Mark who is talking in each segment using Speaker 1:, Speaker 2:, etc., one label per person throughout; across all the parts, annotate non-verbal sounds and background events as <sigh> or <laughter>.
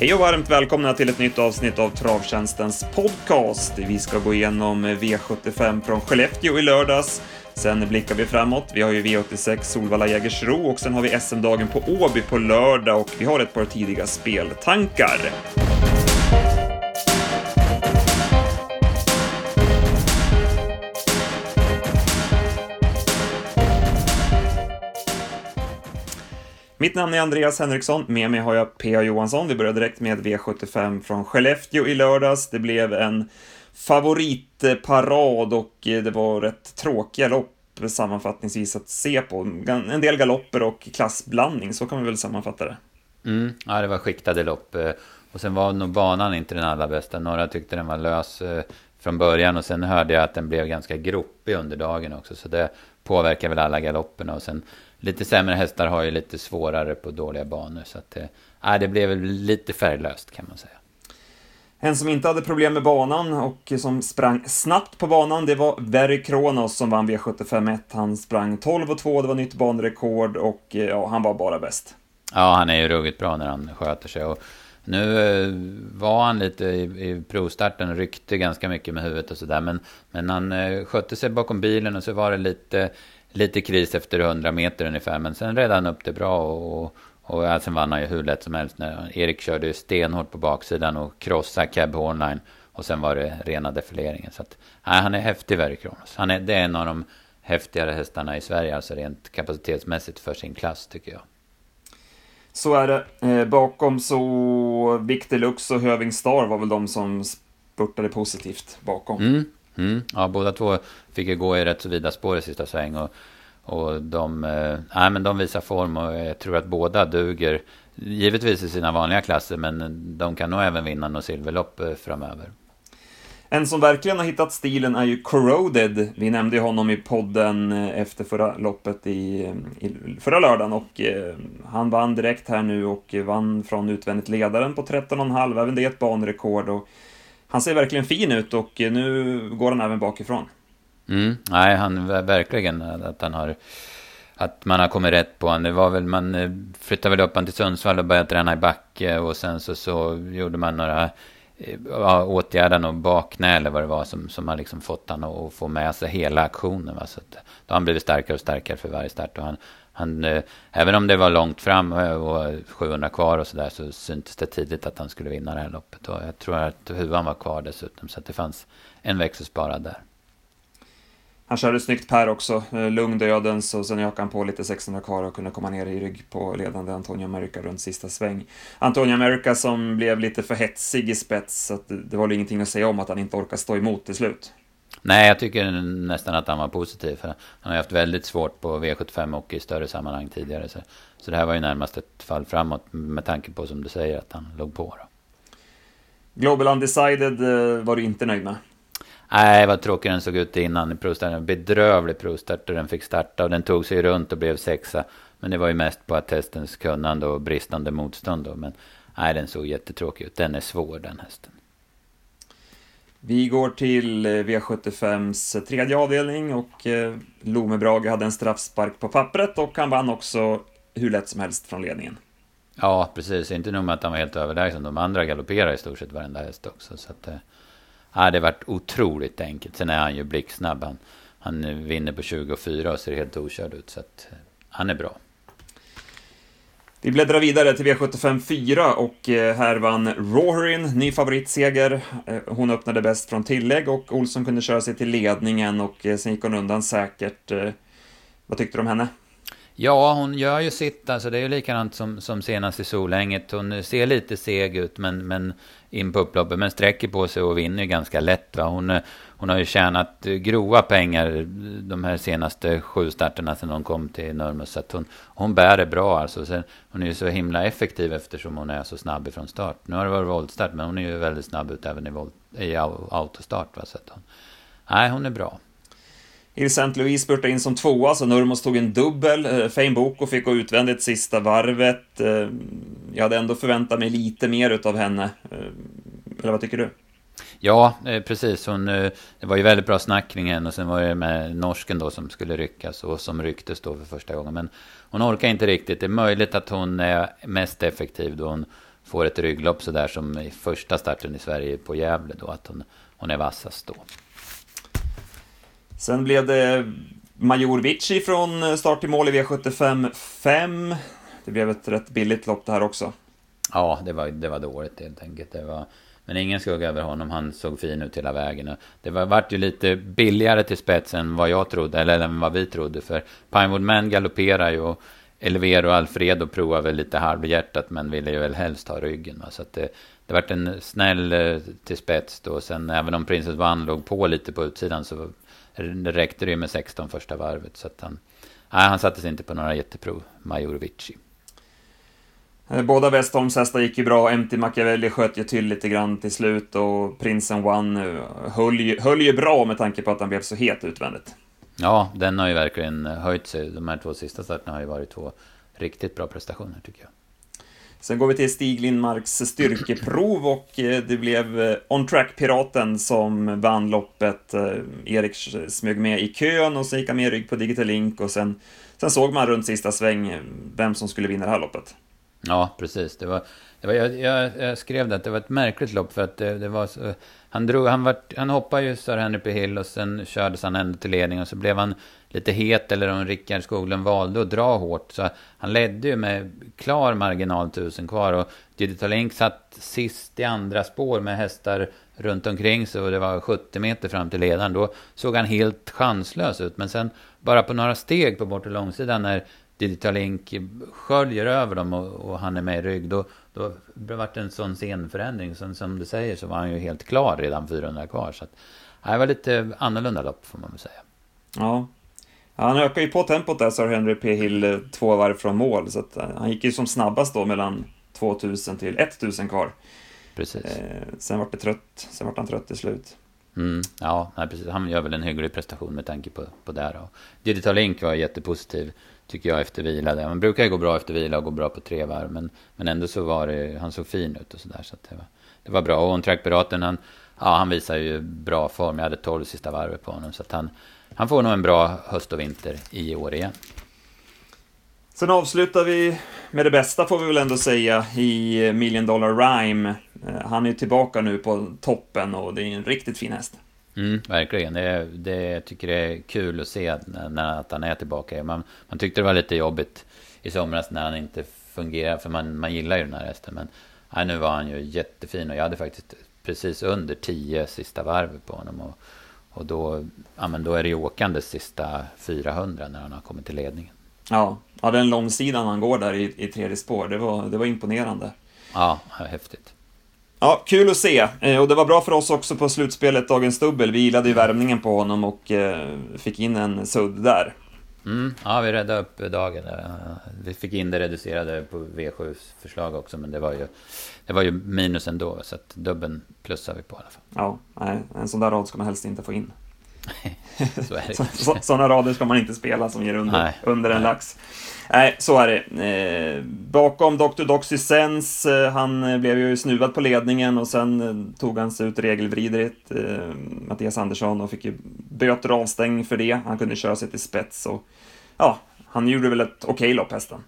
Speaker 1: Hej och varmt välkomna till ett nytt avsnitt av Travtjänstens podcast. Vi ska gå igenom V75 från Skellefteå i lördags. Sen blickar vi framåt. Vi har ju V86 Solvalla Jägersro och sen har vi SM-dagen på Åby på lördag och vi har ett par tidiga speltankar. Mitt namn är Andreas Henriksson, med mig har jag P.A. Johansson. Vi börjar direkt med V75 från Skellefteå i lördags. Det blev en favoritparad och eh, det var rätt tråkiga lopp sammanfattningsvis att se på. En del galopper och klassblandning, så kan vi väl sammanfatta det.
Speaker 2: Mm, ja, det var skiktade lopp. Eh, och sen var nog banan inte den allra bästa. Några tyckte den var lös eh, från början och sen hörde jag att den blev ganska gropig under dagen också. Så det påverkar väl alla galopperna. Och sen lite sämre hästar har ju lite svårare på dåliga banor. Så att, äh, det blev lite färglöst kan man säga.
Speaker 1: En som inte hade problem med banan och som sprang snabbt på banan, det var Very Kronos som vann V75 Han sprang 12 och 2, det var nytt banrekord och ja, han var bara bäst.
Speaker 2: Ja, han är ju ruggigt bra när han sköter sig. Och nu eh, var han lite i, i provstarten ryckte ganska mycket med huvudet och sådär. Men, men han eh, skötte sig bakom bilen och så var det lite lite kris efter 100 meter ungefär. Men sen redde han upp det bra och, och ja, sen vann han ju hur lätt som helst. När Erik körde stenhårt på baksidan och krossade Cab Hornline. Och sen var det rena defileringen. Så att, nej, han är häftig, Verry Kronos. Han är, det är en av de häftigare hästarna i Sverige, alltså rent kapacitetsmässigt för sin klass, tycker jag.
Speaker 1: Så är det. Eh, bakom så Victor Lux och Höving Star var väl de som spurtade positivt bakom.
Speaker 2: Mm. Mm. Ja, båda två fick ju gå i rätt så vida spår i sista sväng. Och, och de, eh, men de visar form och jag tror att båda duger. Givetvis i sina vanliga klasser, men de kan nog även vinna något silverlopp eh, framöver.
Speaker 1: En som verkligen har hittat stilen är ju Corroded. Vi nämnde ju honom i podden eh, efter förra loppet i, eh, i förra lördagen och eh, han vann direkt här nu och vann från utvändigt ledaren på 13,5. Även det är ett banrekord och han ser verkligen fin ut och nu går han även bakifrån.
Speaker 2: Mm, nej, han verkligen eh, att han har att man har kommit rätt på honom. Det var väl, man eh, flyttade väl upp honom till Sundsvall och började träna i backe och sen så, så gjorde man några Eh, ja, åtgärda och bakknä eller vad det var som, som har liksom fått han att få med sig hela aktionen. Va? Så att, då har han blivit starkare och starkare för varje start och han, han, eh, även om det var långt fram och 700 kvar och sådär så syntes det tidigt att han skulle vinna det här loppet. Och jag tror att huvan var kvar dessutom så att det fanns en växel sparad där.
Speaker 1: Han körde snyggt Per också, eh, lugn dödens och sen ökade han på lite 600 kvar och kunde komma ner i rygg på ledande Antonio America runt sista sväng. Antonio America som blev lite för hetsig i spets, så det var väl ingenting att säga om att han inte orkar stå emot till slut.
Speaker 2: Nej, jag tycker nästan att han var positiv. För han har haft väldigt svårt på V75 och i större sammanhang tidigare. Så, så det här var ju närmast ett fall framåt med tanke på som du säger att han låg på. Då.
Speaker 1: Global Undecided eh, var du inte nöjd med?
Speaker 2: Nej, vad tråkig den såg ut innan i provstarten. Bedrövlig provstart och den fick starta och den tog sig runt och blev sexa. Men det var ju mest på attestens kunnande och bristande motstånd då. Men nej, den såg jättetråkig ut. Den är svår den hästen.
Speaker 1: Vi går till eh, V75s tredje avdelning och eh, Lome Brage hade en straffspark på pappret och han vann också hur lätt som helst från ledningen.
Speaker 2: Ja, precis. Inte nog med att han var helt överlägsen. De andra galopperade i stort sett varenda häst också. Så att, eh, ja, det varit otroligt enkelt. Sen är han ju blixtsnabb. Han, han vinner på 24 och ser helt okörd ut. Så att, eh, han är bra.
Speaker 1: Vi bläddrar vidare till V75 4 och eh, här vann Roharin, ny favoritseger. Eh, hon öppnade bäst från tillägg och Olsson kunde köra sig till ledningen och sen gick hon undan säkert. Vad tyckte du om henne?
Speaker 2: Ja, hon gör ju sitt. Alltså det är ju likadant som, som senast i Solänget. Hon ser lite seg ut, men, men in på upploppet. Men sträcker på sig och vinner ganska lätt. Va? Hon, hon har ju tjänat eh, grova pengar eh, de här senaste sju starterna sedan hon kom till Nurmos. Så hon, hon bär det bra alltså. Sen, hon är ju så himla effektiv eftersom hon är så snabb ifrån start. Nu har det varit voltstart, men hon är ju väldigt snabb ut även i, volt, i autostart. Va? Så att hon, nej, hon är bra.
Speaker 1: Il St. Louis spurtade in som tvåa, så Nurmos tog en dubbel. Eh, Fein Boko fick gå utvändigt sista varvet. Eh, jag hade ändå förväntat mig lite mer utav henne. Eh, eller vad tycker du?
Speaker 2: Ja, precis. Hon, det var ju väldigt bra snack kring henne och sen var det med norsken då som skulle ryckas och som rycktes då för första gången. Men hon orkar inte riktigt. Det är möjligt att hon är mest effektiv då hon får ett rygglopp sådär som i första starten i Sverige på Gävle då, att hon, hon är vassast då.
Speaker 1: Sen blev det Major Vici från start till mål i V75 5. Det blev ett rätt billigt lopp det här också.
Speaker 2: Ja, det var, det var dåligt helt enkelt. Det var, men ingen skugga över honom. Han såg fin ut hela vägen. Det var, vart ju lite billigare till spets än vad jag trodde, eller än vad vi trodde. För Pinewood Man galopperar ju och Elvero och Alfredo provar väl lite halvhjärtat, men ville ju väl helst ha ryggen. Va? Så att det, det vart en snäll eh, till spets då. Sen även om Princess One låg på lite på utsidan så det räckte det med 16 första varvet. Så att han, nej, han satte sig inte på några jätteprov, Majorovici.
Speaker 1: Eh, båda Westholms hästar gick ju bra, MT Machiavelli sköt ju till lite grann till slut och Prinsen One eh, höll ju, höll ju bra med tanke på att han blev så het utvändigt.
Speaker 2: Ja, den har ju verkligen höjt sig. De här två sista starterna har ju varit två riktigt bra prestationer tycker jag.
Speaker 1: Sen går vi till Stig Lindmarks styrkeprov och eh, det blev eh, On Track-piraten som vann loppet. Eh, Erik smög med i kön och sen gick han med rygg på Digital Link och sen, sen såg man runt sista sväng vem som skulle vinna det här loppet.
Speaker 2: Ja, precis. Det var, det var, jag, jag, jag skrev det att det var ett märkligt lopp för att det, det var så, han, drog, han, var, han hoppade ju Sir Henry P. Hill och sen kördes han ändå till ledning och så blev han lite het eller om Rickard Skoglund valde att dra hårt. Så han ledde ju med klar marginal tusen kvar och Digital Link satt sist i andra spår med hästar runt omkring sig och det var 70 meter fram till ledaren. Då såg han helt chanslös ut. Men sen bara på några steg på bortre långsidan när Digital Link sköljer över dem och, och, han är med i rygg. Då, då det en sån scenförändring. Sen, som du säger så var han ju helt klar redan 400 kvar. Så att, det var lite annorlunda lopp får man väl säga.
Speaker 1: Ja. Han ökar ju på tempot där, Sir Henry P. Hill, två varv från mål. Så eh, han gick ju som snabbast då mellan 2000 till 1000 kvar.
Speaker 2: Precis. Eh,
Speaker 1: sen vart det trött, sen vart han trött till slut.
Speaker 2: Mm, ja, nej, precis. han gör väl en hygglig prestation med tanke på, på det. Och Digital Link var jättepositiv tycker jag, efter vila. Man brukar ju gå bra efter vila och gå bra på tre varv, men, men ändå så var det, han såg fin ut och sådär. Så, så det, var, det var bra. Och On-Track-piraten, han, ja, han visar ju bra form. Jag hade tolv sista varvet på honom, så att han, han får nog en bra höst och vinter i år igen.
Speaker 1: Sen avslutar vi med det bästa får vi väl ändå säga i Million Dollar Rhyme. Eh, han är tillbaka nu på toppen och det är en riktigt fin häst.
Speaker 2: Mm, verkligen. Det, det, jag tycker det är kul att se när, när att han är tillbaka. Man, man tyckte det var lite jobbigt i somras när han inte fungerar. För man, man gillar ju den här hästen. Men nej, nu var han ju jättefin. Och jag hade faktiskt precis under tio sista varv på honom. Och, och då, ja, men då är det ju åkandes sista 400 när han har kommit till ledningen.
Speaker 1: Ja, ja den långsidan han går där i, i tredje spår, det var, det var imponerande.
Speaker 2: Ja, häftigt.
Speaker 1: Ja, kul att se. Eh, och det var bra för oss också på slutspelet Dagens Dubbel. Vi gillade ju värmningen på honom och eh, fick in en sudd där.
Speaker 2: Mm, ja, vi räddade upp dagen. Vi fick in det reducerade på V7 förslag också, men det var ju, det var ju minus ändå. Så att dubbeln plussar vi på i alla fall.
Speaker 1: Ja, nej, en sån där rad ska man helst inte få in. <laughs>
Speaker 2: så
Speaker 1: Sådana rader ska man inte spela som ger under, nej, under en nej. lax. Nej, så är det. Eh, bakom Dr. Doxy Sense, eh, han eh, blev ju snuvad på ledningen och sen eh, tog han sig ut regelvridrigt, eh, Mattias Andersson, och fick ju böter och avstängning för det. Han kunde köra sig till spets och ja, han gjorde väl ett okej okay lopp, hästen.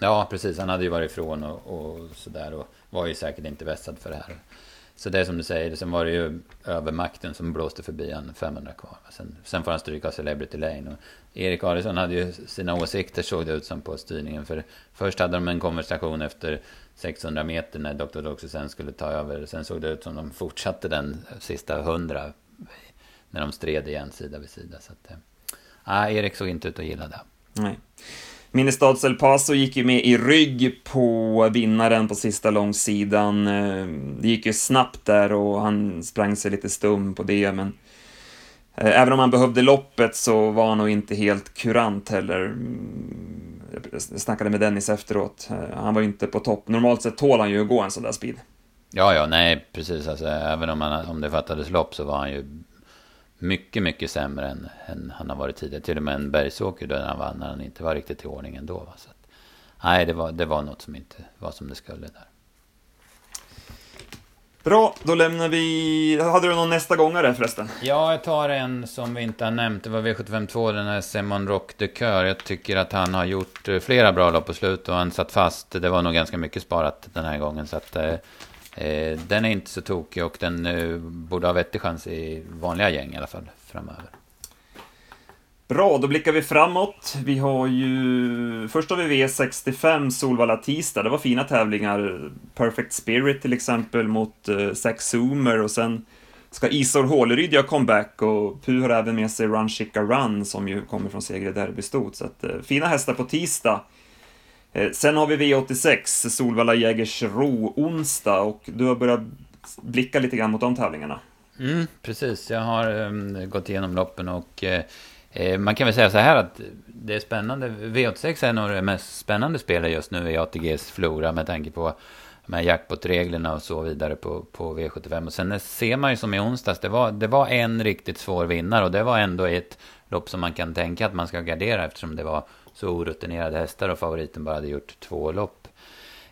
Speaker 2: Ja, precis. Han hade ju varit ifrån och, och sådär och var ju säkert inte vässad för det här. Så det är som du säger, sen var det ju övermakten som blåste förbi han 500 kvar. Sen, sen får han stryka Celebrity Lane. Och Erik Adielsson hade ju sina åsikter såg det ut som på styrningen. För först hade de en konversation efter 600 meter när Dr. Doxysen skulle ta över. Sen såg det ut som de fortsatte den sista 100 när de stred igen sida vid sida. Så att, äh, Erik såg inte ut att gilla det.
Speaker 1: Nej. Minnestads El Paso gick ju med i rygg på vinnaren på sista långsidan. Eh, det gick ju snabbt där och han sprang sig lite stum på det, men eh, även om han behövde loppet så var han nog inte helt kurant heller. Mm, jag snackade med Dennis efteråt. Eh, han var ju inte på topp. Normalt sett tål han ju att gå en sån där speed.
Speaker 2: Ja, ja, nej, precis. Alltså, även om, han, om det fattades lopp så var han ju mycket, mycket sämre än, än han har varit tidigare. Till och med en bergsåker där han vann när han inte var riktigt i ordning ändå. Va? Så att, nej, det var, det var något som inte var som det skulle där.
Speaker 1: Bra, då lämnar vi... Hade du någon nästa gångare förresten?
Speaker 2: Ja, jag tar en som vi inte har nämnt. Det var V752, den här Simon Rock de Coeur. Jag tycker att han har gjort eh, flera bra lopp på slut och han satt fast. Det var nog ganska mycket sparat den här gången. Så att, eh, den är inte så tokig och den eh, borde ha vettig chans i vanliga gäng i alla fall framöver.
Speaker 1: Bra, då blickar vi framåt. Vi har ju... Först har vi V65 Solvalla tisdag. Det var fina tävlingar. Perfect Spirit till exempel mot eh, Zack Zoomer och sen ska Isor Håleryd göra comeback och Pu har även med sig Run Chica Run som ju kommer från seger i derbystot. Så att, eh, fina hästar på tisdag. Eh, sen har vi V86, Solvalla Jägersro onsdag och du har börjat blicka lite grann mot de tävlingarna.
Speaker 2: Mm, precis, jag har um, gått igenom loppen och uh, man kan väl säga så här att det är spännande. V86 är nog det mest spännande spelet just nu i ATGs flora med tanke på de här jackpot-reglerna och så vidare på, på V75. Och sen ser man ju som i onsdags, det var, det var en riktigt svår vinnare och det var ändå ett lopp som man kan tänka att man ska gardera eftersom det var så orutinerade hästar och favoriten bara hade gjort två lopp.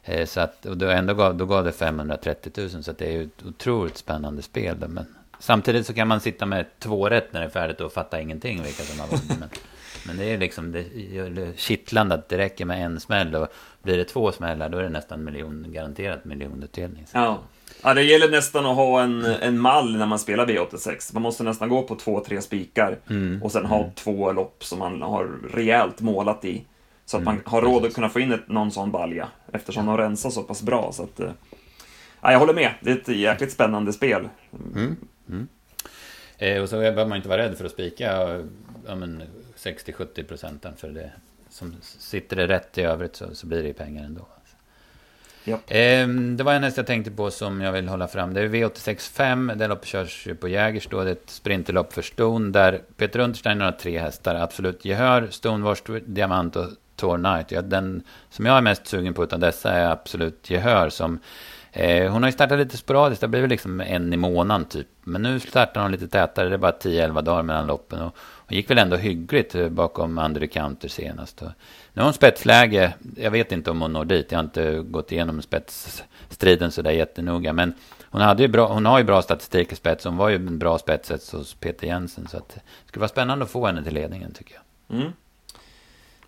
Speaker 2: Eh, så att, och då, ändå gav, då gav det 530 000 så att det är ju ett otroligt spännande spel. Då, men Samtidigt så kan man sitta med två rätt när det är färdigt och fatta ingenting vilka som har vunnit. Men, men det är liksom det är kittlande att det räcker med en smäll. Och blir det två smällar då är det nästan miljon, garanterat miljonutdelning.
Speaker 1: Ja. ja, det gäller nästan att ha en, en mall när man spelar V86. Man måste nästan gå på två, tre spikar. Mm. Och sen ha mm. två lopp som man har rejält målat i. Så att mm. man har råd att kunna få in ett, någon sån balja. Eftersom ja. de rensar så pass bra. Så att, eh, ja, jag håller med. Det är ett jäkligt spännande spel. Mm. Mm.
Speaker 2: Eh, och så behöver man inte vara rädd för att spika ja, 60-70 procenten. För det, som sitter det rätt i övrigt så, så blir det pengar ändå. Ja. Eh, det var en häst jag tänkte på som jag vill hålla fram. Det är V86.5. Det loppet körs på Jägers då. Det är ett sprinterlopp för Stone. Där Peter Unterstein har tre hästar. Absolut Gehör, Stonewars Diamant och Tor Knight. Ja, den som jag är mest sugen på utan dessa är Absolut Gehör. Som Eh, hon har ju startat lite sporadiskt, det blir väl liksom en i månaden typ. Men nu startar hon lite tätare, det är bara 10-11 dagar mellan loppen. Och hon gick väl ändå hyggligt bakom André Counter senast. Och nu har hon spetsläge, jag vet inte om hon når dit, jag har inte gått igenom spetsstriden sådär jättenoga. Men hon, hade ju bra, hon har ju bra statistik i spets, hon var ju en bra spetsets hos Peter Jensen. Så att det skulle vara spännande att få henne till ledningen tycker jag. Mm.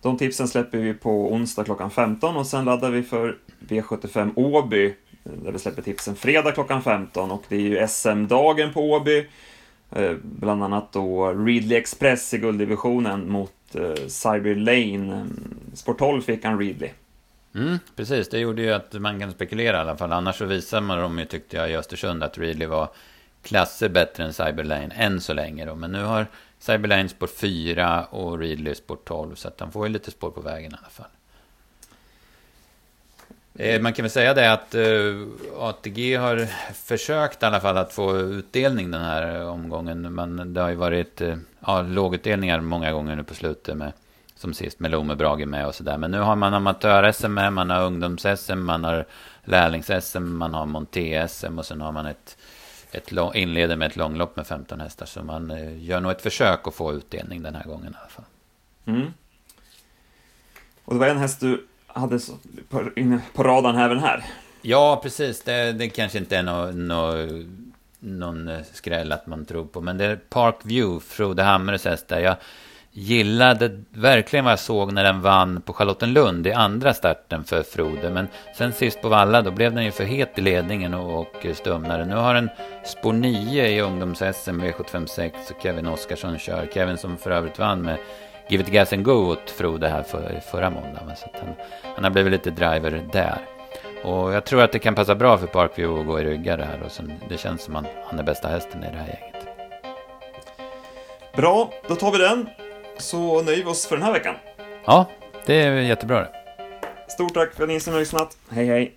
Speaker 1: De tipsen släpper vi på onsdag klockan 15 och sen laddar vi för V75 Åby där vi släpper tipsen fredag klockan 15 och det är ju SM-dagen på Åby. Eh, bland annat då Readly Express i gulddivisionen mot eh, Cyber Lane. Eh, Sport 12 fick han Readly.
Speaker 2: Mm, precis, det gjorde ju att man kan spekulera i alla fall. Annars så visar man dem ju, tyckte jag, i Östersund att Readly var klasser bättre än Cyberlane än så länge då. Men nu har Cyberlane spår 4 och Readly spår 12. Så att han får ju lite spår på vägen i alla fall. Eh, man kan väl säga det att eh, ATG har försökt i alla fall att få utdelning den här eh, omgången. Men det har ju varit ja, lågutdelningar många gånger nu på slutet. Med, som sist med Lome Brage med och sådär. Men nu har man amatör-SM med, man har ungdoms-SM, man har lärlings-SM, man har monté-SM och sen har man ett, ett lång, inleder med ett långlopp med 15 hästar. Så man gör nog ett försök att få utdelning den här gången i alla fall. Mm.
Speaker 1: Och det var en häst du hade på, på radarn även här.
Speaker 2: Ja, precis. Det, det kanske inte är någon, någon, någon skräll att man tror på. Men det är Park View, Frode Hamres häst där. Jag gillade verkligen vad jag såg när den vann på Charlottenlund i andra starten för Frode. Men sen sist på Valla, då blev den ju för het i ledningen och, och stumnade. Nu har den spår 9 i ungdoms-SM V756 och Kevin Oskarsson kör. Kevin som för övrigt vann med Give it gas and go åt Frode här för, förra måndagen. Så han, han har blivit lite driver där. Och jag tror att det kan passa bra för Parkview att gå i ryggar här. Och sen, det känns som att han är bästa hästen i det här gänget.
Speaker 1: Bra, då tar vi den. Så nöjer vi oss för den här veckan.
Speaker 2: Ja, det är jättebra det.
Speaker 1: Stort tack för att ni som har lyssnat. Hej hej!